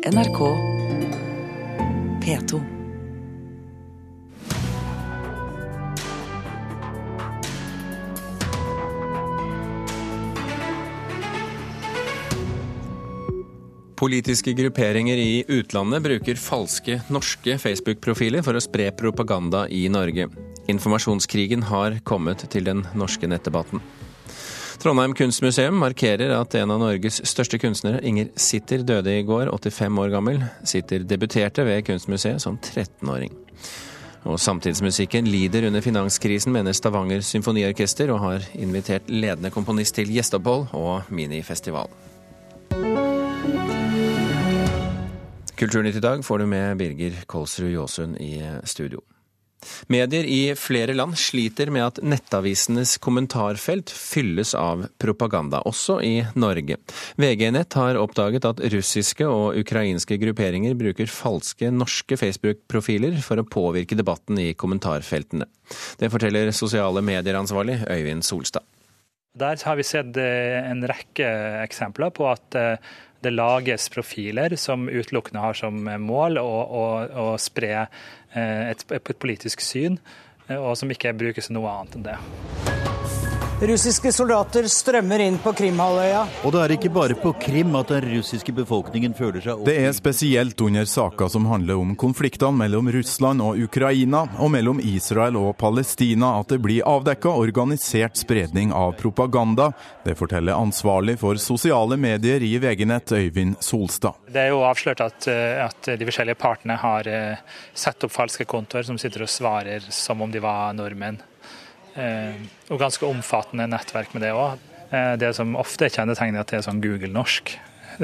NRK P2. Politiske grupperinger i utlandet bruker falske norske Facebook-profiler for å spre propaganda i Norge. Informasjonskrigen har kommet til den norske nettdebatten. Trondheim kunstmuseum markerer at en av Norges største kunstnere, Inger Sitter, døde i går, 85 år gammel. Sitter debuterte ved Kunstmuseet som 13-åring. Og Samtidsmusikken lider under finanskrisen, mener Stavanger Symfoniorkester, og har invitert ledende komponist til gjesteopphold og minifestival. Kulturnytt i dag får du med Birger Kolsrud Jåsund i studio. Medier i flere land sliter med at nettavisenes kommentarfelt fylles av propaganda, også i Norge. VG-nett har oppdaget at russiske og ukrainske grupperinger bruker falske norske Facebook-profiler for å påvirke debatten i kommentarfeltene. Det forteller sosiale medier-ansvarlig Øyvind Solstad. Der har vi sett en rekke eksempler på at det lages profiler som utelukkende har som mål å, å, å spre eh, et, et politisk syn, eh, og som ikke brukes til noe annet enn det. Russiske soldater strømmer inn på Krimhalvøya. Og det er ikke bare på Krim at den russiske befolkningen føler seg Det er spesielt under saker som handler om konfliktene mellom Russland og Ukraina, og mellom Israel og Palestina, at det blir avdekka organisert spredning av propaganda. Det forteller ansvarlig for sosiale medier i VG-nett, Øyvind Solstad. Det er jo avslørt at, at de forskjellige partene har eh, satt opp falske kontoer som sitter og svarer som om de var nordmenn. Eh, og ganske omfattende nettverk med det òg. Eh, det som ofte er kjennetegnet, at det er sånn Google-norsk.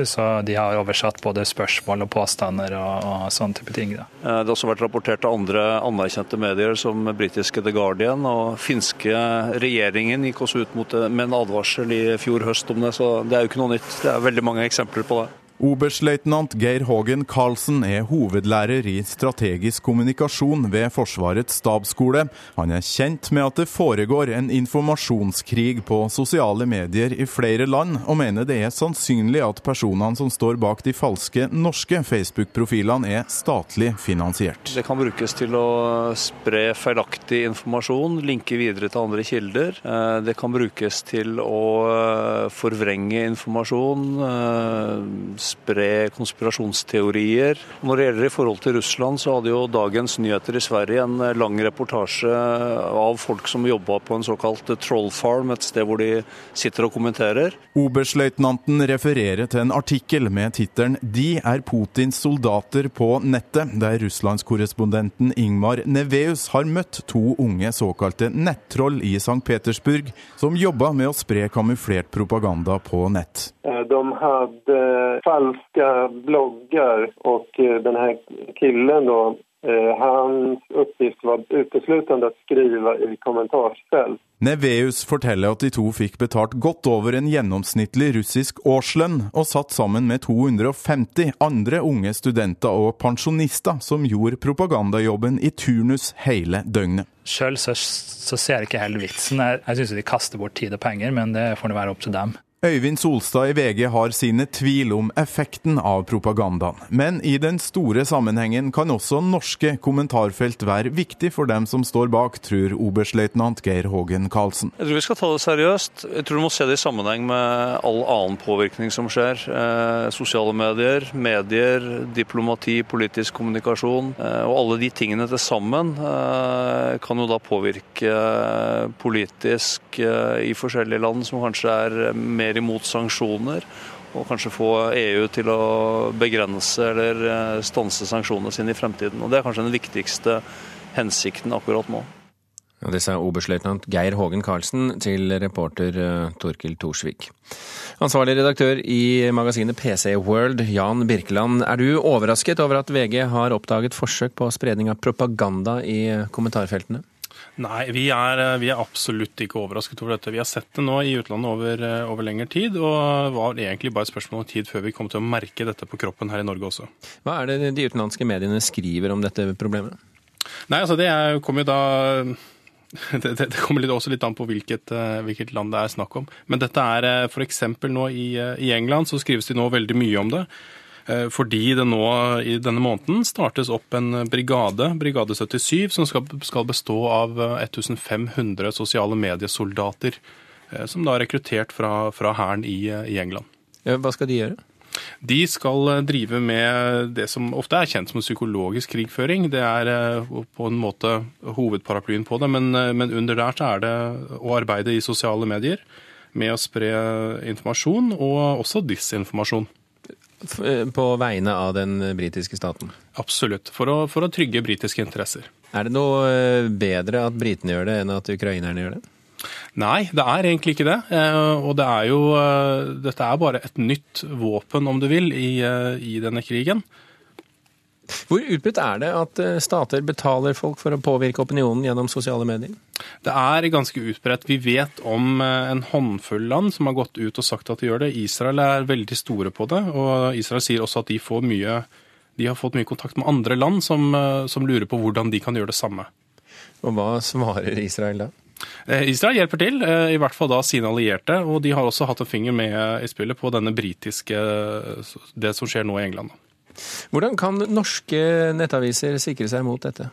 Så de har oversatt både spørsmål og påstander og, og sånne type ting. Da. Eh, det har også vært rapportert av andre anerkjente medier som britiske The Guardian og finske regjeringen gikk også ut mot det med en advarsel i fjor høst om det, så det er jo ikke noe nytt. Det er veldig mange eksempler på det. Oberstløytnant Geir Hågen Karlsen er hovedlærer i strategisk kommunikasjon ved Forsvarets stabsskole. Han er kjent med at det foregår en informasjonskrig på sosiale medier i flere land, og mener det er sannsynlig at personene som står bak de falske norske Facebook-profilene er statlig finansiert. Det kan brukes til å spre feilaktig informasjon, linke videre til andre kilder. Eh, det kan brukes til å eh, forvrenge informasjon eh, spre konspirasjonsteorier. Når det gjelder i forhold til Russland, så hadde jo Dagens Nyheter i Sverige en lang reportasje av folk som jobba på en såkalt troll farm, et sted hvor de sitter og kommenterer. Oberstløytnanten refererer til en artikkel med tittelen 'De er Putins soldater på nettet', der russlandskorrespondenten Ingmar Neveus har møtt to unge såkalte nettroll i St. Petersburg, som jobba med å spre kamuflert propaganda på nett. De hadde falska bloggar och eh, den här killen då, eh, hans uppgift var uteslutende å skrive i kommentarsfält. Neveus forteller at de to fikk betalt godt over en gjennomsnittlig russisk årslønn, og satt sammen med 250 andre unge studenter og pensjonister som gjorde propagandajobben i turnus hele døgnet. Sjøl så, så, ser jeg ikke heller vitsen. Jeg, jeg syns de kaster bort tid og penger, men det får det være opp til dem. Øyvind Solstad i VG har sine tvil om effekten av propagandaen. Men i den store sammenhengen kan også norske kommentarfelt være viktig for dem som står bak, tror oberstløytnant Geir Hågen Karlsen. Jeg tror vi skal ta det seriøst. Jeg tror du må se det i sammenheng med all annen påvirkning som skjer. Eh, sosiale medier, medier, diplomati, politisk kommunikasjon. Eh, og alle de tingene til sammen eh, kan jo da påvirke politisk i forskjellige land som kanskje er mer imot sanksjoner, og kanskje få EU til å begrense eller eh, stanse sanksjonene sine i fremtiden. Og Det er kanskje den viktigste hensikten akkurat nå. Og det sa oberstløytnant Geir Hågen Karlsen til reporter eh, Torkil Thorsvik. Ansvarlig redaktør i magasinet PC World, Jan Birkeland. Er du overrasket over at VG har oppdaget forsøk på spredning av propaganda i kommentarfeltene? Nei, vi er, eh, vi er, absolutt ikke overrasket over dette. Vi har sett det nå i utlandet over, eh, over lengre tid, og var egentlig bare et spørsmål om tid før vi kom til å merke dette på kroppen her i Norge også. Hva er det de utenlandske mediene skriver om dette problemet? Nei, altså Det kommer jo da det, det, kommer litt, også litt an på hvilket, eh, hvilket, land det er snakk om. Men dette er f.eks. nå i, i England så skrives det nå veldig mye om det. Eh, fordi det nå i denne måneden startes opp en brigade, Brigade 77, som skal, bestå av 1500 sosiale mediesoldater. Som da er rekruttert fra, fra hæren i, i England. Hva skal de gjøre? De skal eh, drive med det som ofte er kjent som psykologisk krigføring. Det er eh, på en måte hovedparaplyen på det, men, eh, men under der så er det å arbeide i sosiale medier med å spre informasjon, og også disinformasjon. På vegne av den britiske staten? Absolutt. For å, for å trygge britiske interesser. Er det noe bedre at britene gjør det, enn at ukrainerne gjør det? Nei, det er egentlig ikke det. Eh, og det er jo, eh, dette er bare et nytt våpen, om du vil, i, eh, i denne krigen. Hvor utbredt er det at stater betaler folk for å påvirke opinionen gjennom sosiale medier? Det er ganske utbredt. Vi vet om en håndfull land som har gått ut og sagt at de gjør det. Israel er veldig store på det, og Israel sier også at de, mye, de har fått mye kontakt med andre land som, som lurer på hvordan de kan gjøre det samme. Og hva svarer Israel da? Eh, Israel hjelper til, eh, i hvert fall da sine allierte. Og de har også hatt en finger med i spillet på denne britiske Det som skjer nå i England. Hvordan kan norske nettaviser sikre seg mot dette?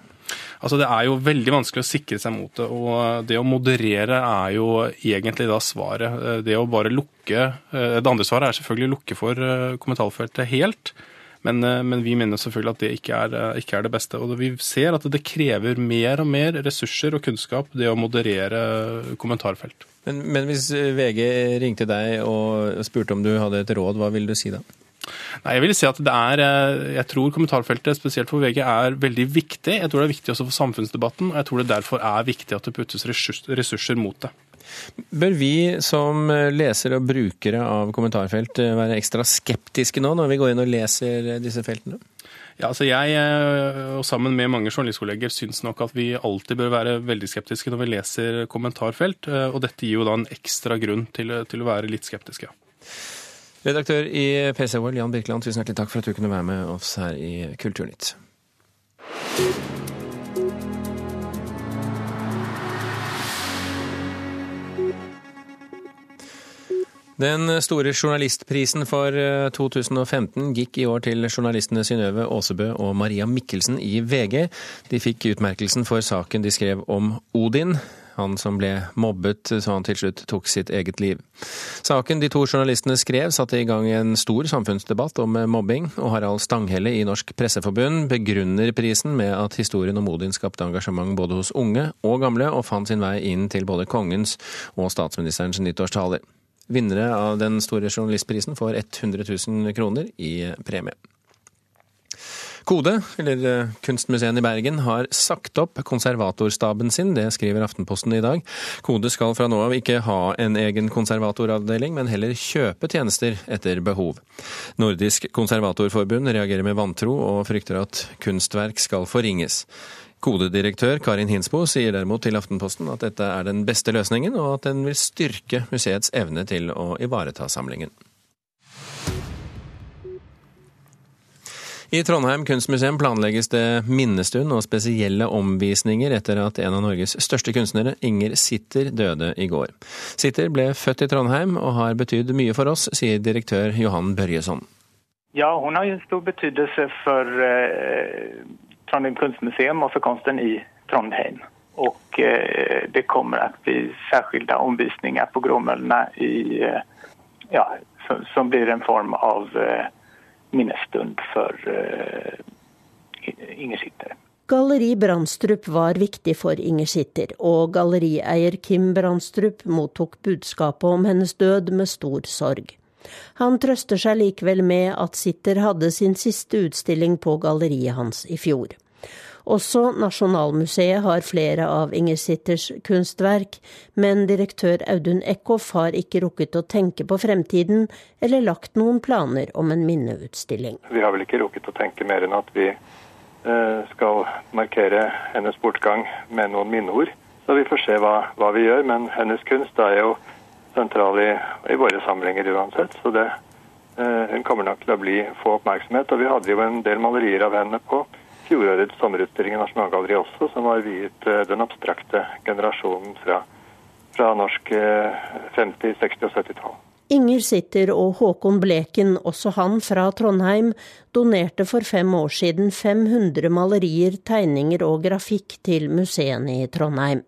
Altså Det er jo veldig vanskelig å sikre seg mot det. Og det å moderere er jo egentlig da svaret. Eh, det å bare lukke Det andre svaret er selvfølgelig å lukke for kommentarfeltet helt. Men, eh, men, vi mener selvfølgelig at det ikke er, eh, ikke er, det beste. Og vi ser at det krever mer og mer ressurser og kunnskap, det å moderere kommentarfelt. Men, men hvis VG ringte deg og spurte om du hadde et råd, hva ville du si da? Nei, Jeg vil si at det er, eh, jeg tror kommentarfeltet, spesielt for VG, er veldig viktig. Jeg tror det er viktig også for samfunnsdebatten, og jeg tror det derfor er viktig at det puttes ressurser mot det. Bør vi som lesere og brukere av kommentarfelt eh, være ekstra skeptiske nå når vi går inn og leser disse feltene? Ja, altså Jeg, eh, og sammen med mange journalistkolleger, syns nok at vi alltid bør være veldig skeptiske når vi leser kommentarfelt. Eh, og dette gir jo da en ekstra grunn til, til å være litt skeptiske. Redaktør i PC World, Jan Birkeland, tusen hjertelig takk for at du kunne være med oss her i Kulturnytt. Den store journalistprisen for 2015 eh, gikk i år til journalistene Synnøve Aasebø og Maria Mikkelsen i VG. De fikk utmerkelsen for saken de skrev om Odin, han som ble mobbet så han til slutt tok sitt eget liv. Saken de to journalistene skrev, satte i gang en stor samfunnsdebatt om mobbing, og Harald Stanghelle i Norsk Presseforbund begrunner prisen med at historien om Odin skapte engasjement både hos unge og gamle, og fant sin vei inn til både kongens og statsministerens nyttårstaler. Vinnere av den store journalistprisen får 100 000 kroner i premie. Kode, eller eh, Kunstmuseet i Bergen, har sagt opp konservatorstaben sin, det skriver Aftenposten i dag. Kode skal fra nå av ikke ha en egen konservatoravdeling, men heller kjøpe tjenester etter behov. Nordisk konservatorforbund reagerer med vantro og frykter at kunstverk skal forringes. Kodedirektør Karin Hinsbo sier derimot til Aftenposten at dette er den beste løsningen, og at den vil styrke museets evne til å ivareta samlingen. I Trondheim kunstmuseum planlegges det minnestund og spesielle omvisninger etter at en av Norges største kunstnere, Inger Sitter, døde i går. Sitter ble født i Trondheim og har betydd mye for oss, sier direktør Johan Børjesson. Ja, hun har stor betydelse for eh, Trondheim kunstmuseum og for kunsten i Trondheim. Og eh, det kommer å bli særskilte omvisninger på gråmøllene eh, ja, som, som, blir en form av eh, minnestund for Inger Sitter. Galleri Brandstrup var viktig for Inger Sitter, og gallerieier Kim Brandstrup mottok budskapet om hennes død med stor sorg. Han trøster seg likevel med at Sitter hadde sin siste utstilling på galleriet hans i fjor. Også Nasjonalmuseet har flere av Inger Sitters kunstverk, men direktør Audun Eckhoff har ikke rukket å tenke på fremtiden eller lagt noen planer om en minneutstilling. Vi har vel ikke rukket å tenke mer enn at vi eh, skal markere hennes bortgang med noen minneord. Så vi får se hva, hva vi gjør, men hennes kunst er jo sentral i, i våre samlinger uansett. Så det, eh, hun kommer nok til å bli, få oppmerksomhet. Og vi hadde jo en del malerier av henne på fjorårets sommerutstilling i Nasjonalgalleriet også, som var viet eh, den abstrakte generasjonen fra, fra norsk 50-, eh, 60- og 70-tall. Inger Sitter og Håkon Bleken, også han fra Trondheim, donerte for fem år siden 500 malerier, tegninger og grafikk til museene i Trondheim.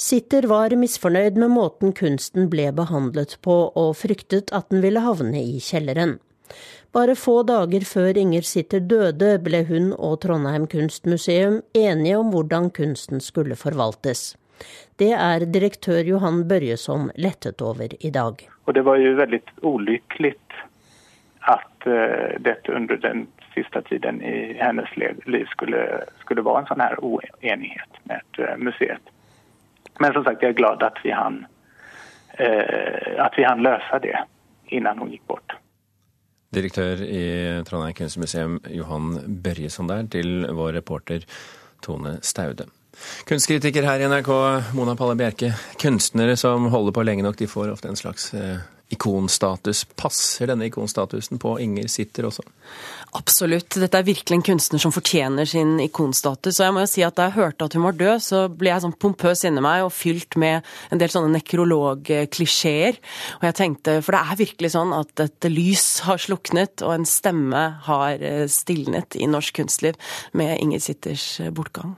Sitter var misfornøyd med måten kunsten ble behandlet på, og fryktet at den ville havne i kjelleren. Bare få dager før Inger Sitter døde, ble hun og Trondheim kunstmuseum enige om hvordan kunsten skulle forvaltes. Det er direktør Johan Børjesson lettet over i dag. Og det var jo veldig ulykkelig at uh, dette under den siste tiden i hennes liv skulle, skulle være en sånn her uenighet med et museet. Men som sagt, jeg er glad at vi hann, uh, at vi han løse det innan hun gikk bort. Direktør i Trondheim kunstmuseum Johan Børjesson der, til vår reporter Tone Staude. Kunstkritiker her i NRK, Mona Palle Bjerke. Kunstnere som holder på lenge nok, de får ofte en slags eh, ikonstatus. Passer denne ikonstatusen på Inger Sitter også? Absolutt. Dette er virkelig en kunstner som fortjener sin ikonstatus. Og jeg må jo si at da jeg hørte at hun var død, så ble jeg sånn pompøs inni meg og fylt med en del sånne nekrologklisjeer. Og jeg tenkte, for det er virkelig sånn at et lys har sluknet, og en stemme har eh, stilnet i norsk kunstliv med Inger Sitters bortgang.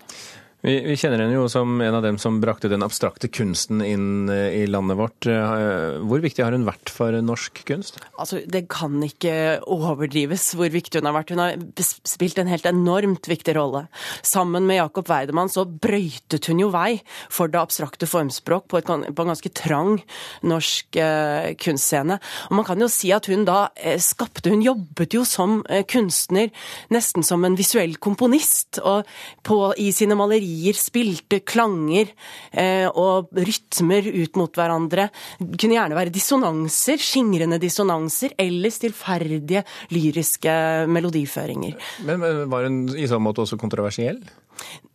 Vi, vi, kjenner henne jo som en av dem som brakte den abstrakte kunsten inn eh, i landet vårt. Eh, hvor viktig har hun vært for norsk kunst? Altså, Det kan ikke overdrives hvor viktig hun har vært. Hun har spilt en helt enormt viktig rolle. Sammen med Jakob Weidemann så brøytet hun jo vei for det abstrakte formspråk på, et, på en ganske trang norsk eh, kunstscene. Og man kan jo si at hun da eh, skapte Hun jobbet jo som eh, kunstner nesten som en visuell komponist. Og på, i sine malerier melodier, spilte klanger eh, og rytmer ut mot hverandre. Det kunne gjerne være dissonanser, skingrende dissonanser, eller stillferdige lyriske melodiføringer. Men, men var hun i så måte også kontroversiell?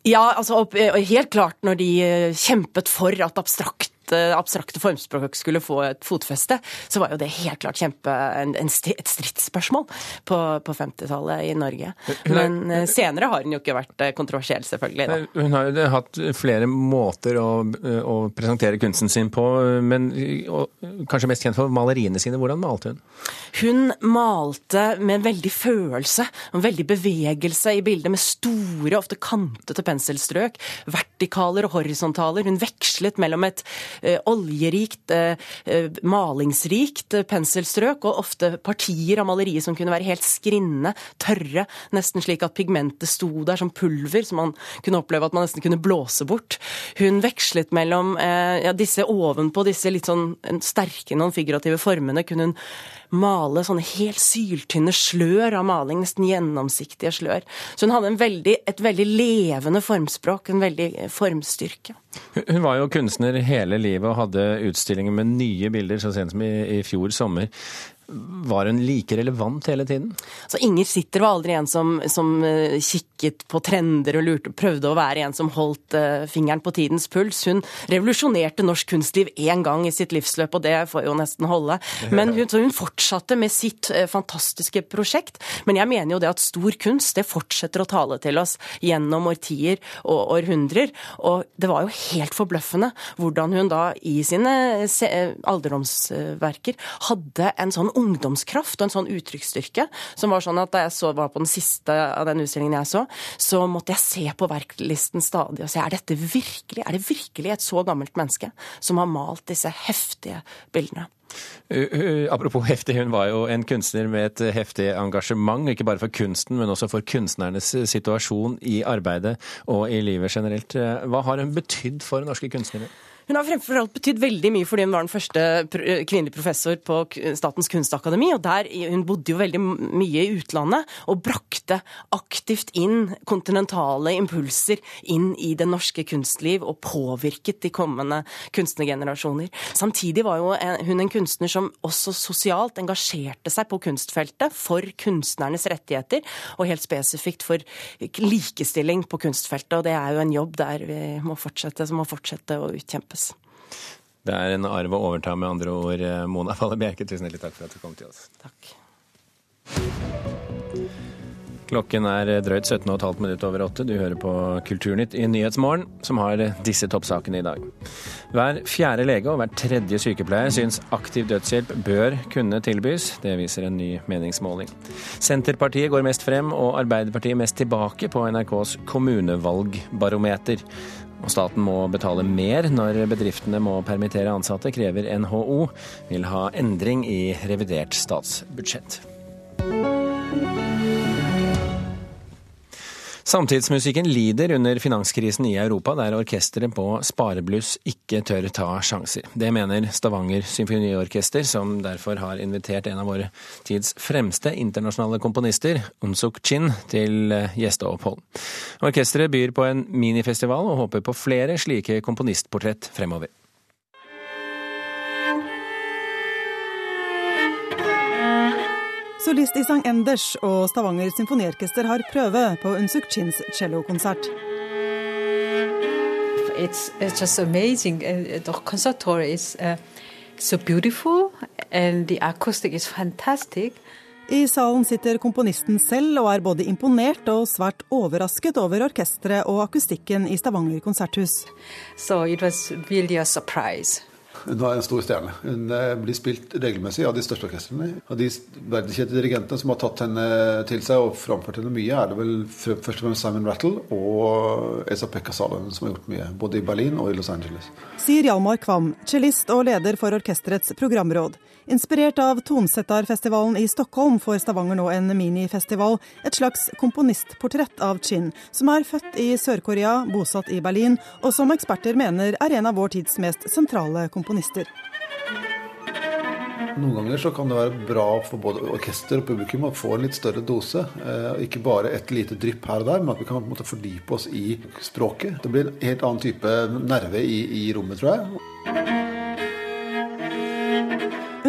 Ja, altså helt klart når de eh, kjempet for at abstrakt Eh, abstrakte formspråk skulle få et fotfeste, så var jo det helt klart kjempe en, en et stridsspørsmål på, på 50-tallet i Norge. Men eh, senere har hun jo ikke vært eh, kontroversiell, selvfølgelig. Da. Hun har jo hatt flere måter å, å presentere kunsten sin på, men kanskje mest kjent for maleriene sine. Hvordan malte hun? Hun malte med en veldig følelse, en veldig bevegelse i bildet, med store, ofte kantete penselstrøk. Vertikaler og horisontaler. Hun vekslet mellom et oljerikt, eh, eh, malingsrikt penselstrøk, og ofte partier av maleriet som kunne være helt skrinne, tørre, nesten slik at pigmentet sto der som pulver, som man kunne oppleve at man nesten kunne blåse bort. Hun vekslet mellom ja, disse ovenpå disse litt sånn sterke, noen figurative formene, kunne hun male sånne helt syltynne slør av maling, nesten gjennomsiktige slør. Så hun hadde veldig, et veldig levende formspråk, en veldig formstyrke. Hun var jo kunstner hele livet og hadde utstillinger med nye bilder så sent som i, i fjor sommer. Var hun like relevant hele tiden? Så Inger Sitter var aldri en som, som uh, kikket på trender og lurte, prøvde å være en som holdt uh, fingeren på tidens puls. Hun revolusjonerte norsk kunstliv én gang i sitt livsløp, og det får jo nesten holde. Men hun, hun fortsatte med sitt uh, fantastiske prosjekt. Men jeg mener jo det at stor kunst det fortsetter å tale til oss gjennom årtier og århundrer. Og det var jo helt forbløffende hvordan hun da i sine alderdomsverker hadde en sånn ungdomskraft og en sånn uttrykksstyrke som var sånn at da jeg så, var på den siste av den utstillingen jeg så, så måtte jeg se på verklisten stadig og se er dette virkelig, er det virkelig et så gammelt menneske som har malt disse heftige bildene. Apropos heftig, hun var jo en kunstner med et heftig engasjement, ikke bare for kunsten, men også for kunstnernes situasjon i arbeidet og i livet generelt. Hva har hun betydd for norske kunstnere? Hun har fremfor alt betydd veldig mye fordi hun var den første kvinnelige professor på Statens kunstakademi. og der, Hun bodde jo veldig mye i utlandet og brakte aktivt inn kontinentale impulser inn i det norske kunstliv og påvirket de kommende kunstnergenerasjoner. Samtidig var jo hun en kunstner som også sosialt engasjerte seg på kunstfeltet for kunstnernes rettigheter, og helt spesifikt for likestilling på kunstfeltet. Og det er jo en jobb der vi må fortsette, som må fortsette å utkjempe skapes. Det er en arv å overta, med andre ord. Mona Falle Bjerke, tusen hjertelig takk for at du kom til oss. Takk. Klokken er drøyt 17,5 minutter over åtte. Du hører på Kulturnytt i Nyhetsmorgen, som har disse toppsakene i dag. Hver fjerde lege og hver tredje sykepleier syns aktiv dødshjelp bør kunne tilbys. Det viser en ny meningsmåling. Senterpartiet går mest frem og Arbeiderpartiet mest tilbake på NRKs kommunevalgbarometer. Og staten må betale mer når bedriftene må permittere ansatte, krever NHO. Vil ha endring i revidert statsbudsjett. Samtidsmusikken lider under finanskrisen i Europa, der orkesteret på sparebluss ikke tør ta sjanser. Det mener Stavanger symfoniorkester, som derfor har invitert en av våre tids fremste internasjonale komponister, Unsuk Chin, til gjesteopphold. Orkesteret byr på en minifestival og håper på flere slike komponistportrett fremover. Solist Isang Enders og Stavanger symfoniorkester har prøve på Unsuk Chins cellokonsert. It's, it's just amazing. Uh, the conservatory is uh, so beautiful, and the acoustic is fantastic. I salen sitter komponisten selv og er både imponert og svært overrasket over orkesteret og akustikken i Stavanger konserthus. So it was really a surprise. Hun var en stor stjerne. Hun eh, blir spilt regelmessig av de største orkestrene. Av de verdenskjente dirigentene som har tatt henne til seg og framført henne mye, er det vel først og fremst Simon Rattle og Esa Pekka Salonen som har gjort mye, både i Berlin og i Los Angeles. Sier Hjalmar Kvam, cellist og leder for orkesterets programråd. Inspirert av Tonsettarfestivalen i Stockholm får Stavanger nå en minifestival, et slags komponistportrett av Chin, som er født i Sør-Korea, bosatt i Berlin, og som eksperter mener er en av vår tids mest sentrale komponister. Noen ganger så kan det være bra for både orkester og publikum å få en litt større dose. Eh, ikke bare et lite drypp her og der, men at vi kan på en måte fordype oss i språket. Det blir en helt annen type nerve i, i rommet, tror jeg.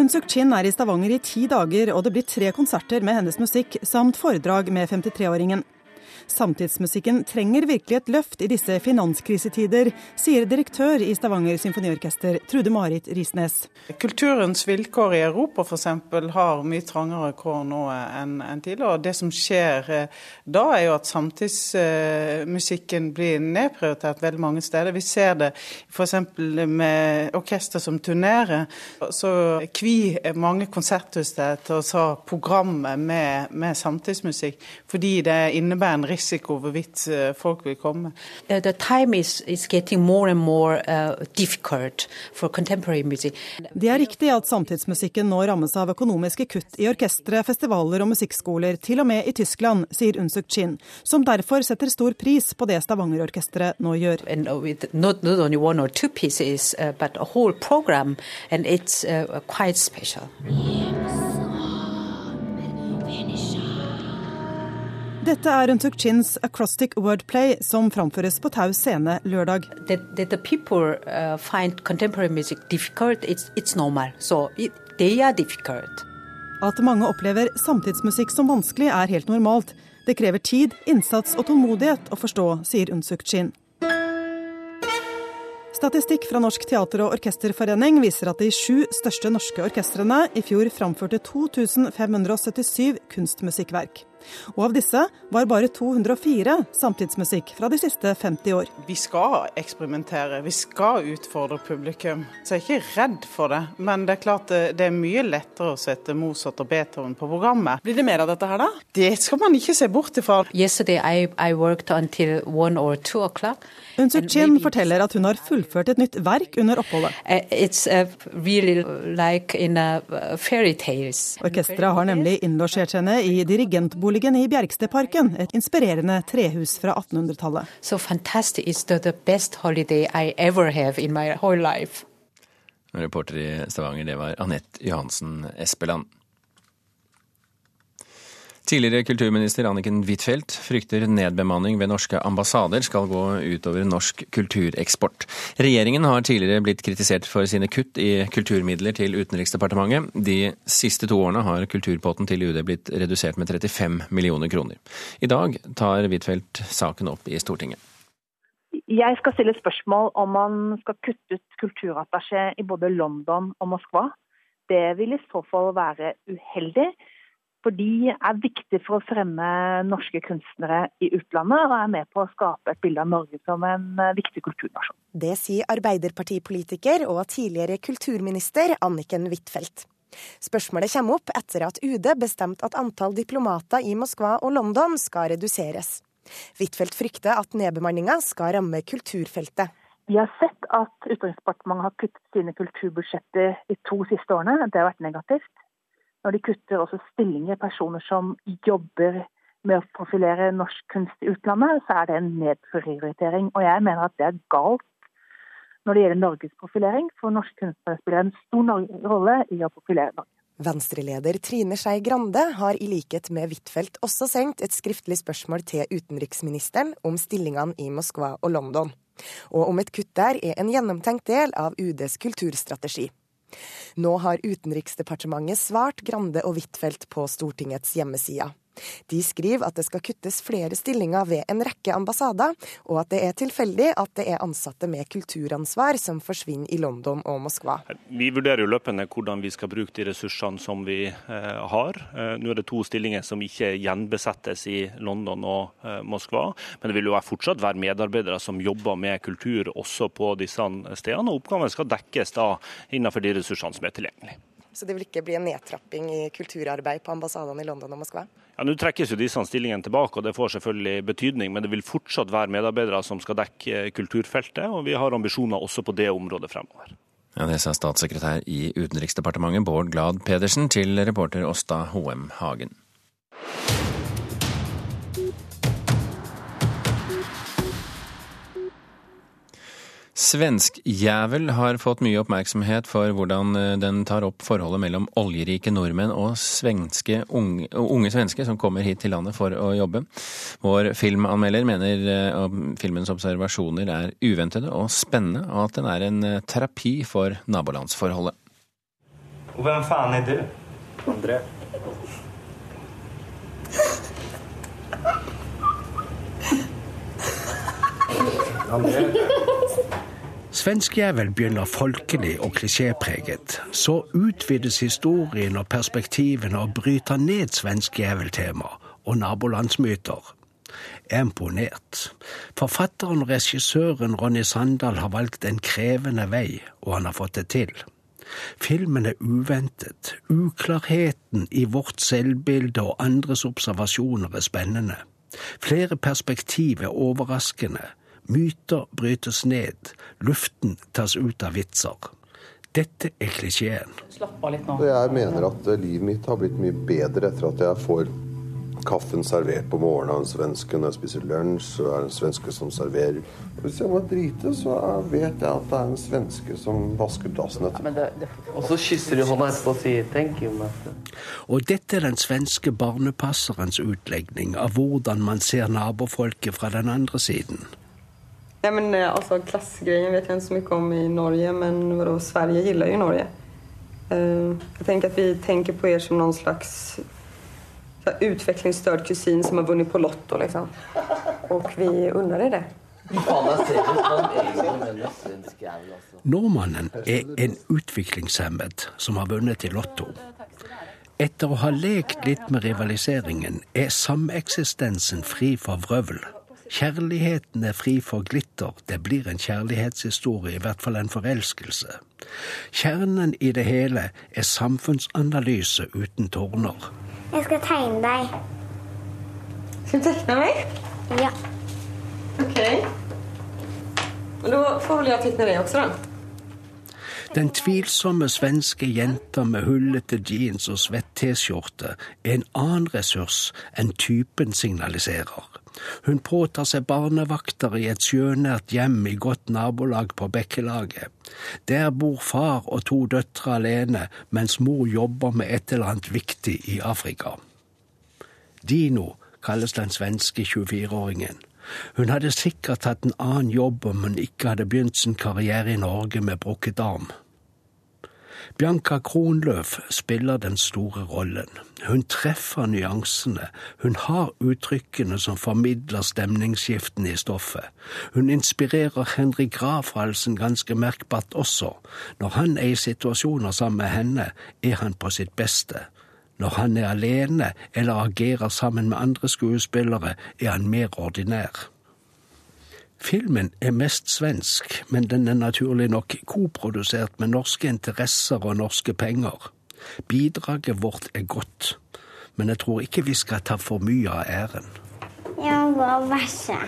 Unsuk Chin er i Stavanger i ti dager, og det blir tre konserter med hennes musikk samt foredrag med 53-åringen. Samtidsmusikken trenger virkelig et løft i disse finanskrisetider, sier direktør i Stavanger symfoniorkester, Trude Marit Risnes. Kulturens vilkår i Europa f.eks. har mye trangere kår nå enn tidligere. og Det som skjer eh, da, er jo at samtidsmusikken blir nedprioritert veldig mange steder. Vi ser det f.eks. med orkester som turnerer. Så kvier mange konserthus til å ta programmet med, med samtidsmusikk, fordi det innebærer en risiko risiko hvorvidt eh, folk vil komme. Uh, the time is, is getting more and more uh, difficult for contemporary music. Det er riktig at samtidsmusikken nå rammes av økonomiske kutt i orkestre, festivaler og musikkskoler, til og med i Tyskland, sier Unsuk Chin, som derfor setter stor pris på det Stavanger-orkesteret nå gjør. Not, not only one or two pieces, uh, but a whole program, and it's uh, quite special. Dette er Untuk Chins acrostic wordplay som framføres på Tau scene lørdag. That, that the people uh, find contemporary music difficult, it's, it's normal. So it, they are difficult. At mange opplever samtidsmusikk som vanskelig er helt normalt. Det krever tid, innsats og tålmodighet å forstå, sier Unsuk Chin. Statistikk fra Norsk teater- og orkesterforening viser at de sju største norske orkestrene i fjor framførte 2577 kunstmusikkverk. Og av disse var bare 204 samtidsmusikk fra de siste 50 år. Vi skal eksperimentere, vi skal utfordre publikum. Så jeg er ikke redd for det. Men det er klart det er mye lettere å sette Mozart og Beethoven på programmet. Blir det mer av dette her, da? Det skal man ikke se bort ifra. Hun I, I worked until one or two o'clock. Unsuk Chin forteller at hun har fullført et nytt verk under oppholdet. Uh, it's really like in a uh. Orkesteret har nemlig innlosjert henne i dirigentboligen boligen i Bjerkstedparken, et inspirerende trehus fra 1800-tallet. So fantastic. It's the, the best holiday I ever have in my whole life. Reporter i Stavanger, det var Anette Johansen Espeland. Tidligere kulturminister Anniken Huitfeldt frykter nedbemanning ved norske ambassader skal gå utover norsk kultureksport. Regjeringen har tidligere blitt kritisert for sine kutt i kulturmidler til Utenriksdepartementet. De siste to årene har kulturpotten til UD blitt redusert med 35 millioner kroner. I dag tar Huitfeldt saken opp i Stortinget. Jeg skal stille spørsmål om man skal kutte ut kulturattaché i både London og Moskva. Det vil i så fall være uheldig. For de er viktige for å fremme norske kunstnere i utlandet, og er med på å skape et bilde av Norge som en eh, viktig kulturnasjon. Det sier arbeiderpartipolitiker og tidligere kulturminister Anniken Huitfeldt. Spørsmålet kommer opp etter at UD bestemte at antall diplomater i Moskva og London skal reduseres. Huitfeldt frykter at nedbemanninga skal ramme kulturfeltet. Vi har sett at Utenriksdepartementet har kuttet sine kulturbudsjetter de to siste årene. Det har vært negativt. Når de kutter også stillinger, personer som jobber med å profilere norsk kunst i utlandet, så er det en nedprioritering. Og jeg mener at det er galt når det gjelder Norges profilering, for norske kunstnere spiller en stor rolle i å profilere Norge. Venstreleder Trine Skei Grande har i likhet med Huitfeldt også sendt et skriftlig spørsmål til utenriksministeren om stillingene i Moskva og London, og om et kutt der er en gjennomtenkt del av UDs kulturstrategi. Nå har Utenriksdepartementet svart Grande og Huitfeldt på Stortingets hjemmesider. De skriver at det skal kuttes flere stillinger ved en rekke ambassader, og at det er tilfeldig at det er ansatte med kulturansvar som forsvinner i London og Moskva. Vi vurderer jo løpende hvordan vi skal bruke de ressursene som vi eh, har. Eh, nå er det to stillinger som ikke gjenbesettes i London og eh, Moskva, men det vil jo fortsatt være medarbeidere som jobber med kultur også på disse stedene, og oppgaven skal dekkes da innenfor de ressursene som er tilgjengelige. Så det vil ikke bli en nedtrapping i kulturarbeid på ambassadene i London og Moskva? Ja, Nå trekkes jo disse stillingene tilbake, og det får selvfølgelig betydning. Men det vil fortsatt være medarbeidere som skal dekke kulturfeltet, og vi har ambisjoner også på det området fremover. Ja, Det sa statssekretær i Utenriksdepartementet Bård Glad Pedersen til reporter Åsta Hoem Hagen. Svenskjævel har fått mye oppmerksomhet for hvordan eh, den tar opp forholdet mellom oljerike nordmenn og svenske, unge, unge svensker som kommer hit til landet for å jobbe. Vår filmanmelder mener eh, filmens observasjoner er uventede og spennende, og at den er en eh, terapi for nabolandsforholdet. Og hvem faen er du? André. André. Svenskjævel begynner folkelig og klisjépreget. Så utvides historien og perspektivene og bryter ned svenskjæveltema og nabolandsmyter. Jeg er imponert. Forfatteren og regissøren Ronny Sandal har valgt en krevende vei, og han har fått det til. Filmen er uventet. Uklarheten i vårt selvbilde og andres observasjoner er spennende. Flere perspektiv er overraskende. Myter brytes ned, luften tas ut av vitser. Dette er klisjeen. Jeg mener at livet mitt har blitt mye bedre etter at jeg får kaffen servert på morgenen av en svenske. Når jeg spiser lunsj, så er det en svenske som serverer. Hvis jeg må drite, så vet jeg at det er en svenske som vasker dassen etterpå. Og så kysser du hånda etterpå og sier 'thank you'. Og dette er den svenske barnepasserens utlegning av hvordan man ser nabofolket fra den andre siden. Ja, men, altså, Klassgrejen vet jeg ikke så mye om i Norge, men vadå, Sverige gillar jo Norge. Uh, jeg tenker at vi tenker på dere som noen slags utviklingsstørd kusin som har vunnet på Lotto. Liksom. Og vi unner dere det. Nordmannen er en utviklingshemmet som har vunnet i Lotto. Etter å ha lekt litt med rivaliseringen er sameksistensen fri for vrøvl. Kjærligheten er fri for glitter, det blir en kjærlighetshistorie, i hvert fall en forelskelse. Kjernen i det hele er samfunnsanalyse uten tårner. Jeg skal tegne deg. Skal du tegne meg? Ja. Ok. Men da får vel jeg tegne deg også, da. Den tvilsomme svenske jenta med hullete jeans og svett T-skjorte er en annen ressurs enn typen signaliserer. Hun påtar seg barnevakter i et sjønært hjem i godt nabolag på Bekkelaget. Der bor far og to døtre alene, mens mor jobber med et eller annet viktig i Afrika. Dino kalles den svenske 24-åringen. Hun hadde sikkert hatt en annen jobb om hun ikke hadde begynt sin karriere i Norge med brukket arm. Bianca Kronløf spiller den store rollen. Hun treffer nyansene, hun har uttrykkene som formidler stemningsskiftene i stoffet. Hun inspirerer Henrik Grafhalsen ganske merkbart også. Når han er i situasjoner sammen med henne, er han på sitt beste. Når han er alene eller agerer sammen med andre skuespillere, er han mer ordinær. Filmen er mest svensk, men den er naturlig nok koprodusert med norske interesser og norske penger. Bidraget vårt er godt, men jeg tror ikke vi skal ta for mye av æren. Jeg må bæsje.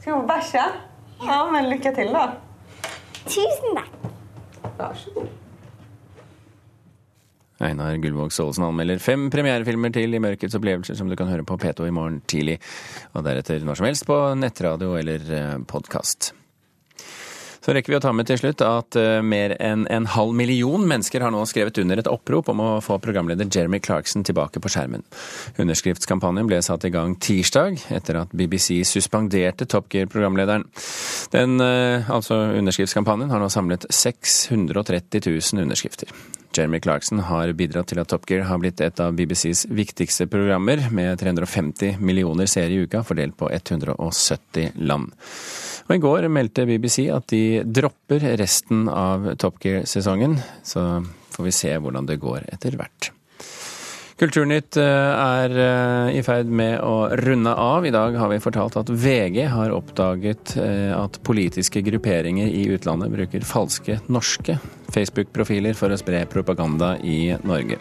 Skal du bæsje? Ja, men lykke til, da. Tusen takk. Vær så god. Einar Gullvåg Staalesen anmelder fem premierefilmer til i Mørkets opplevelser som du kan høre på P2 i morgen tidlig, og deretter når som helst på nettradio eller podkast. Så rekker vi å ta med til slutt at uh, mer enn en halv million mennesker har nå skrevet under et opprop om å få programleder Jeremy Clarkson tilbake på skjermen. Underskriftskampanjen ble satt i gang tirsdag, etter at BBC suspenderte Top Gear-programlederen. Den, uh, altså underskriftskampanjen, har nå samlet 630 000 underskrifter. Jeremy Clarkson har bidratt til at Top Gear har blitt et av BBCs viktigste programmer, med 350 millioner seere i uka, fordelt på 170 land. Og I går meldte BBC at de dropper resten av Top Gear-sesongen. Så får vi se hvordan det går etter hvert. Kulturnytt er i ferd med å runde av. I dag har vi fortalt at VG har oppdaget at politiske grupperinger i utlandet bruker falske norske Facebook-profiler for å spre propaganda i Norge.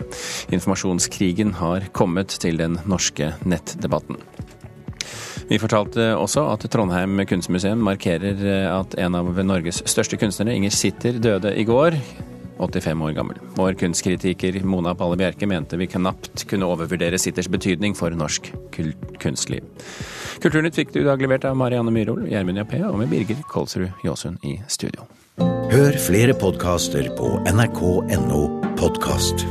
Informasjonskrigen har kommet til den norske nettdebatten. Vi fortalte også at Trondheim kunstmuseum markerer at en av Norges største kunstnere, Inger Sitter, døde i går. 85 år gammel. Vår kunstkritiker Mona Palle Bjerke mente vi knapt kunne overvurdere Sitters betydning for norsk kunstliv. Kulturnytt fikk du i dag levert av Marianne Myhrol, Gjermund Jappé og med Birger Kolsrud Jåsund i studio. Hør flere podkaster på nrk.no podkast.